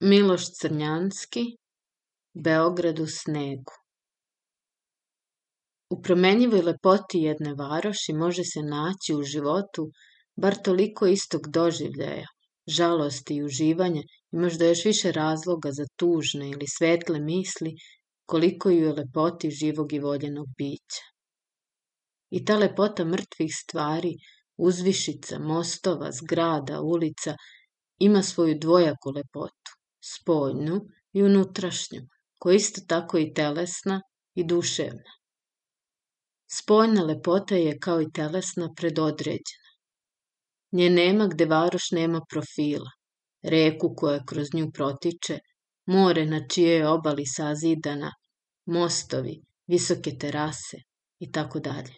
Miloš Crnjanski, Beograd u snegu. U promenjivoj lepoti jedne varoši može se naći u životu bar toliko istog doživljaja, žalosti i uživanja i možda još više razloga za tužne ili svetle misli koliko i u lepoti živog i voljenog bića. I ta lepota mrtvih stvari, uzvišica, mostova, zgrada, ulica, ima svoju dvojaku lepotu spoljnu i unutrašnju, koja isto tako i telesna i duševna. Spoljna lepota je kao i telesna predodređena. Nje nema gde varoš nema profila, reku koja kroz nju protiče, more na čijoj obali sazidana, mostovi, visoke terase i tako dalje.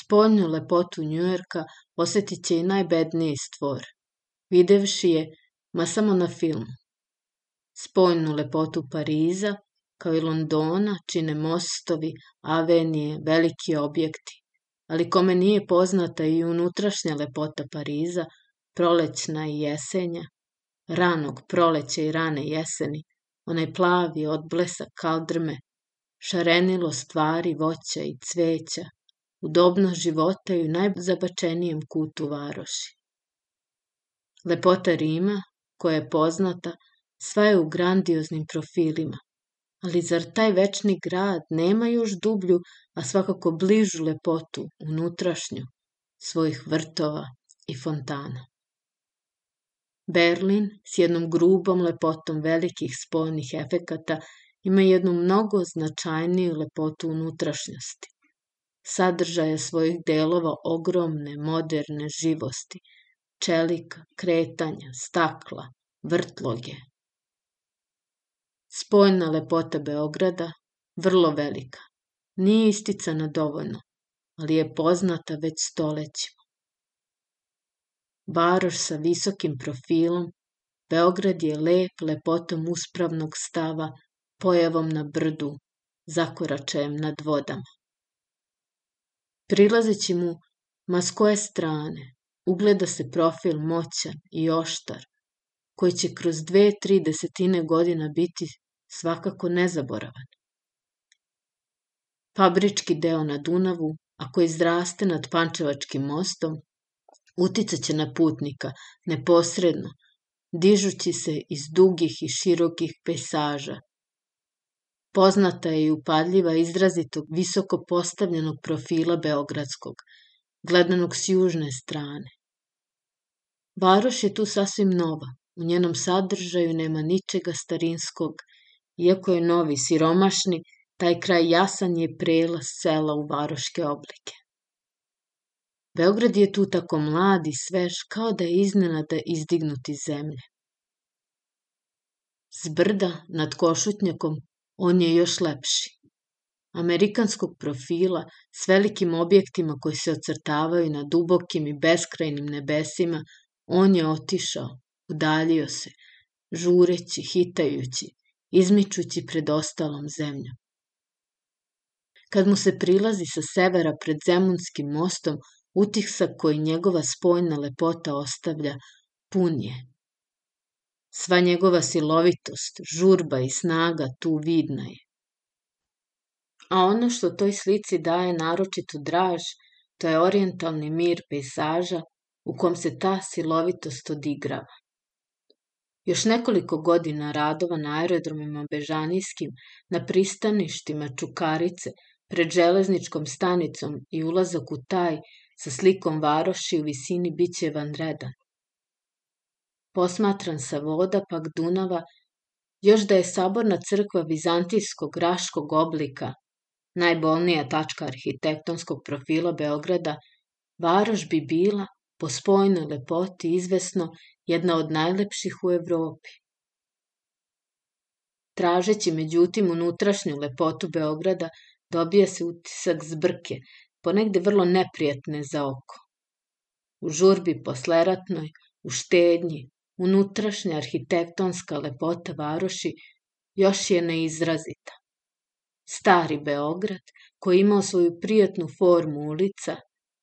Spoljnu lepotu Njujorka osetit će i najbedniji stvor, videvši je ma samo na filmu. Spoljnu lepotu Pariza, kao i Londona, čine mostovi, avenije, veliki objekti, ali kome nije poznata i unutrašnja lepota Pariza, prolećna i jesenja, ranog proleća i rane jeseni, onaj plavi odblesak kaldrme, šarenilo stvari, voća i cveća, udobnost života i u najzabačenijem kutu varoši. Lepota Rima, koja je poznata, sva je u grandioznim profilima. Ali zar taj večni grad nema još dublju, a svakako bližu lepotu, unutrašnju, svojih vrtova i fontana? Berlin s jednom grubom lepotom velikih spoljnih efekata ima jednu mnogo značajniju lepotu unutrašnjosti. Sadržaje svojih delova ogromne, moderne živosti – čelika, kretanja, stakla, vrtloge. Spoljna lepota Beograda, vrlo velika, nije isticana dovoljno, ali je poznata već stolećima. Varoš sa visokim profilom, Beograd je lep lepotom uspravnog stava, pojavom na brdu, zakoračajem nad vodama. Prilazeći mu, ma s koje strane, ugleda se profil moćan i oštar, koji će kroz dve, tri desetine godina biti svakako nezaboravan. Fabrički deo na Dunavu, ako izraste nad Pančevačkim mostom, uticaće na putnika neposredno, dižući se iz dugih i širokih pejsaža. Poznata je i upadljiva izrazitog visoko postavljenog profila Beogradskog, gledanog s južne strane. Varoš je tu sasvim nova, u njenom sadržaju nema ničega starinskog, iako je novi, siromašni, taj kraj jasan je prelaz sela u varoške oblike. Beograd je tu tako mlad i svež, kao da je iznenada izdignut iz zemlje. S brda nad Košutnjakom on je još lepši. Amerikanskog profila s velikim objektima koji se ocrtavaju na dubokim i beskrajnim nebesima On je otišao, udaljio se, žureći, hitajući, izmičući pred ostalom zemljom. Kad mu se prilazi sa severa pred Zemunskim mostom, utisak koji njegova spojna lepota ostavlja, pun je. Sva njegova silovitost, žurba i snaga tu vidna je. A ono što toj slici daje naročitu draž, to je orijentalni mir pejsaža u kom se ta silovitost odigrava. Još nekoliko godina radova na aerodromima Bežanijskim, na pristaništima Čukarice, pred železničkom stanicom i ulazak u taj sa slikom varoši u visini biće vanredan. Posmatran sa voda pak Dunava, još da je saborna crkva vizantijskog raškog oblika, najbolnija tačka arhitektonskog profila Beograda, varoš bi bila po spojnoj lepoti izvesno jedna od najlepših u Evropi. Tražeći međutim unutrašnju lepotu Beograda, dobija se utisak zbrke, ponegde vrlo neprijatne za oko. U žurbi posleratnoj, u štednji, unutrašnja arhitektonska lepota varoši još je neizrazita. Stari Beograd, koji imao svoju prijatnu formu ulica,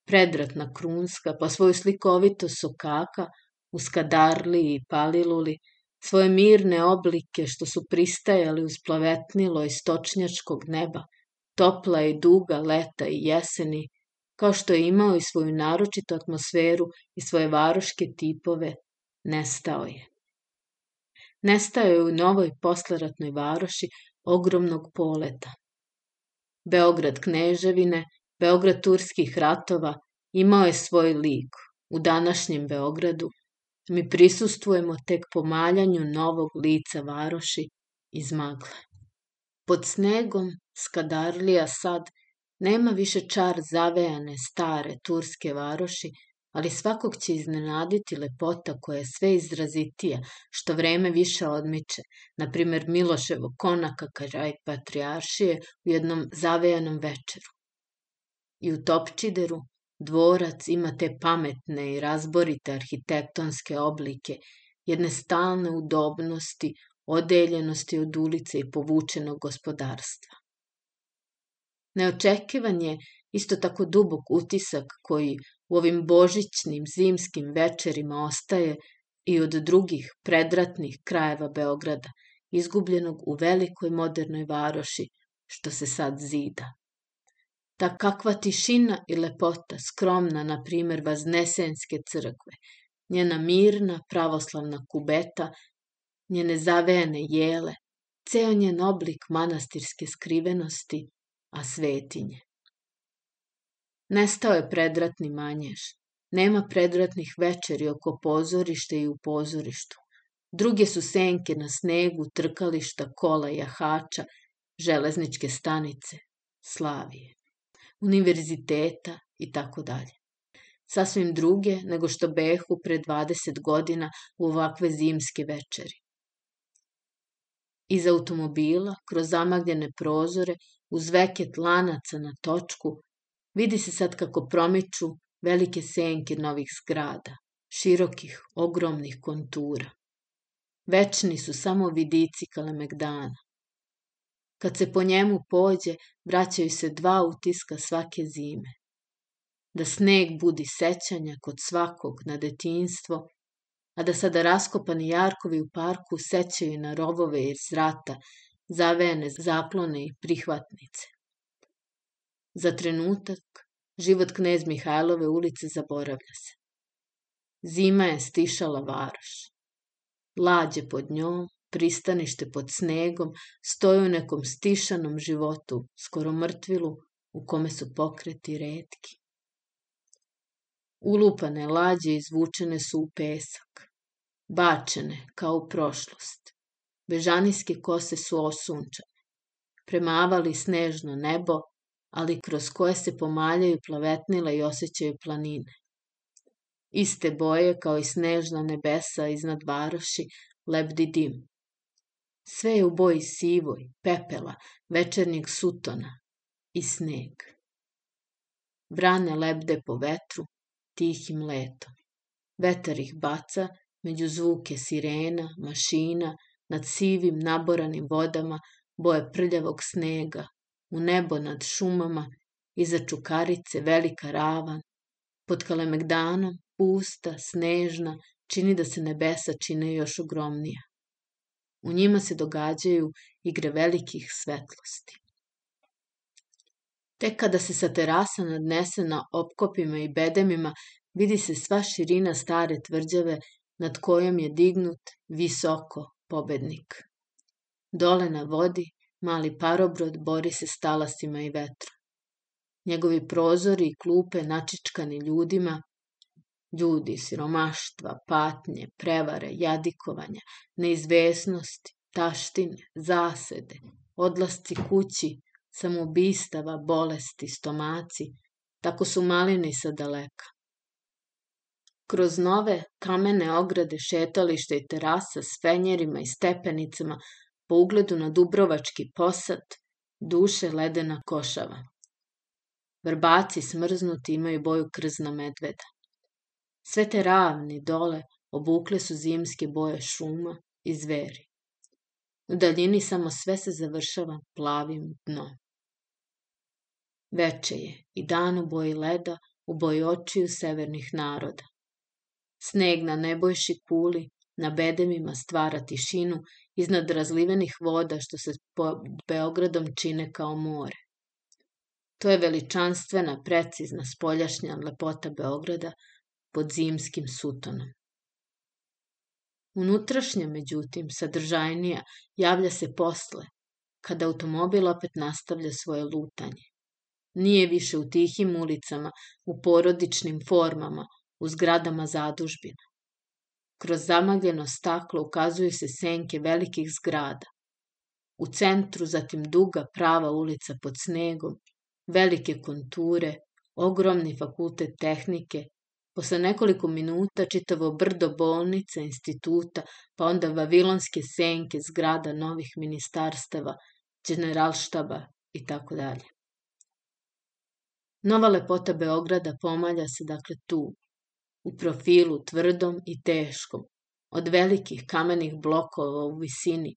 predratna krunska, pa svoju slikovito sokaka, u Skadarli i Paliluli, svoje mirne oblike što su pristajali uz plavetnilo stočnjačkog neba, topla i duga leta i jeseni, kao što je imao i svoju naročitu atmosferu i svoje varoške tipove, nestao je. Nestao je u novoj posleratnoj varoši ogromnog poleta. Beograd kneževine, Beograd turskih ratova imao je svoj lik. U današnjem Beogradu mi prisustujemo tek pomaljanju novog lica varoši iz magle. Pod snegom Skadarlija sad nema više čar zavejane stare turske varoši, ali svakog će iznenaditi lepota koja je sve izrazitija, što vreme više odmiče, na primer Miloševo konaka Karaj Patrijaršije u jednom zavejanom večeru. I u Topčideru dvorac ima te pametne i razborite arhitektonske oblike, jedne stalne udobnosti, odeljenosti od ulice i povučenog gospodarstva. Neočekivan je isto tako dubok utisak koji u ovim božićnim zimskim večerima ostaje i od drugih predratnih krajeva Beograda, izgubljenog u velikoj modernoj varoši što se sad zida. Ta kakva tišina i lepota, skromna, na primer, Vaznesenske crkve, njena mirna pravoslavna kubeta, njene zavejane jele, ceo njen oblik manastirske skrivenosti, a svetinje. Nestao je predratni manjež. Nema predratnih večeri oko pozorište i u pozorištu. Druge su senke na snegu, trkališta, kola, jahača, železničke stanice, Slavije, univerziteta i tako dalje. Sasvim druge nego što behu pre 20 godina u ovakve zimske večeri. Iz automobila, kroz zamagljene prozore, uz veket lanaca na točku, Vidi se sad kako promiču velike senke novih zgrada, širokih, ogromnih kontura. Večni su samo vidici Kalemegdana. Kad se po njemu pođe, vraćaju se dva utiska svake zime. Da sneg budi sećanja kod svakog na detinstvo, a da sada raskopani jarkovi u parku sećaju na rovove iz rata, zavejane zaklone i prihvatnice. Za trenutak život knez Mihajlove ulice zaboravlja se. Zima je stišala varoš. Lađe pod njom, pristanište pod snegom, stoje u nekom stišanom životu, skoro mrtvilu, u kome su pokreti redki. Ulupane lađe izvučene su u pesak, bačene kao u prošlost. Bežanijske kose su osunčane, premavali snežno nebo, ali kroz koje se pomaljaju plavetnila i osjećaju planine. Iste boje kao i snežna nebesa iznad varoši lebdi dim. Sve je u boji sivoj, pepela, večernjeg sutona i sneg. Brane lebde po vetru, tihim letom. Vetar ih baca među zvuke sirena, mašina, nad sivim naboranim vodama, boje prljavog snega, u nebo nad šumama, iza čukarice velika ravan, pod kalemegdanom, pusta, snežna, čini da se nebesa čine još ogromnija. U njima se događaju igre velikih svetlosti. Tek kada se sa terasa nadnese na opkopima i bedemima, vidi se sva širina stare tvrđave nad kojom je dignut visoko pobednik. Dole na vodi Mali parobrod bori se s talasima i vetrom. Njegovi prozori i klupe načičkani ljudima, ljudi siromaštva, patnje, prevare, jadikovanja, neizvesnosti, taštine, zasede, odlasci kući, samobistava, bolesti, stomaci, tako su malini sa daleka. Kroz nove kamene ograde šetališta i terasa s fenjerima i stepenicama po ugledu na Dubrovački posad, duše ledena košava. Vrbaci smrznuti imaju boju krzna medveda. Sve te ravni dole obukle su zimske boje šuma i zveri. U daljini samo sve se završava plavim dnom. Veče je i dan u boji leda, u boji očiju severnih naroda. Sneg na nebojši kuli na bedemima stvara tišinu iznad razlivenih voda što se pod Beogradom čine kao more. To je veličanstvena, precizna spoljašnja lepota Beograda pod zimskim sutonom. Unutrašnja, međutim, sadržajnija, javlja se posle, kada automobil opet nastavlja svoje lutanje. Nije više u tihim ulicama, u porodičnim formama, u zgradama zadužbina. Kroz zamagljeno staklo ukazuju se senke velikih zgrada. U centru zatim duga prava ulica pod snegom, velike konture, ogromni fakultet tehnike, posle nekoliko minuta čitavo brdo bolnica, instituta, pa onda vavilonske senke zgrada novih ministarstava, generalštaba i tako dalje. Nova lepota Beograda pomalja se dakle tu, u profilu tvrdom i teškom, od velikih kamenih blokova u visini,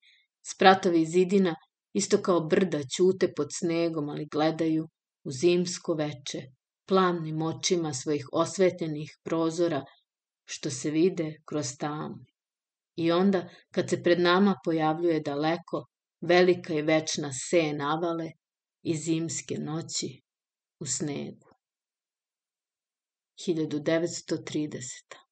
spratovi zidina, isto kao brda ćute pod snegom, ali gledaju u zimsko veče, plamnim očima svojih osvetljenih prozora, što se vide kroz tamu. I onda, kad se pred nama pojavljuje daleko, velika i večna se navale i zimske noći u snegu. 1930.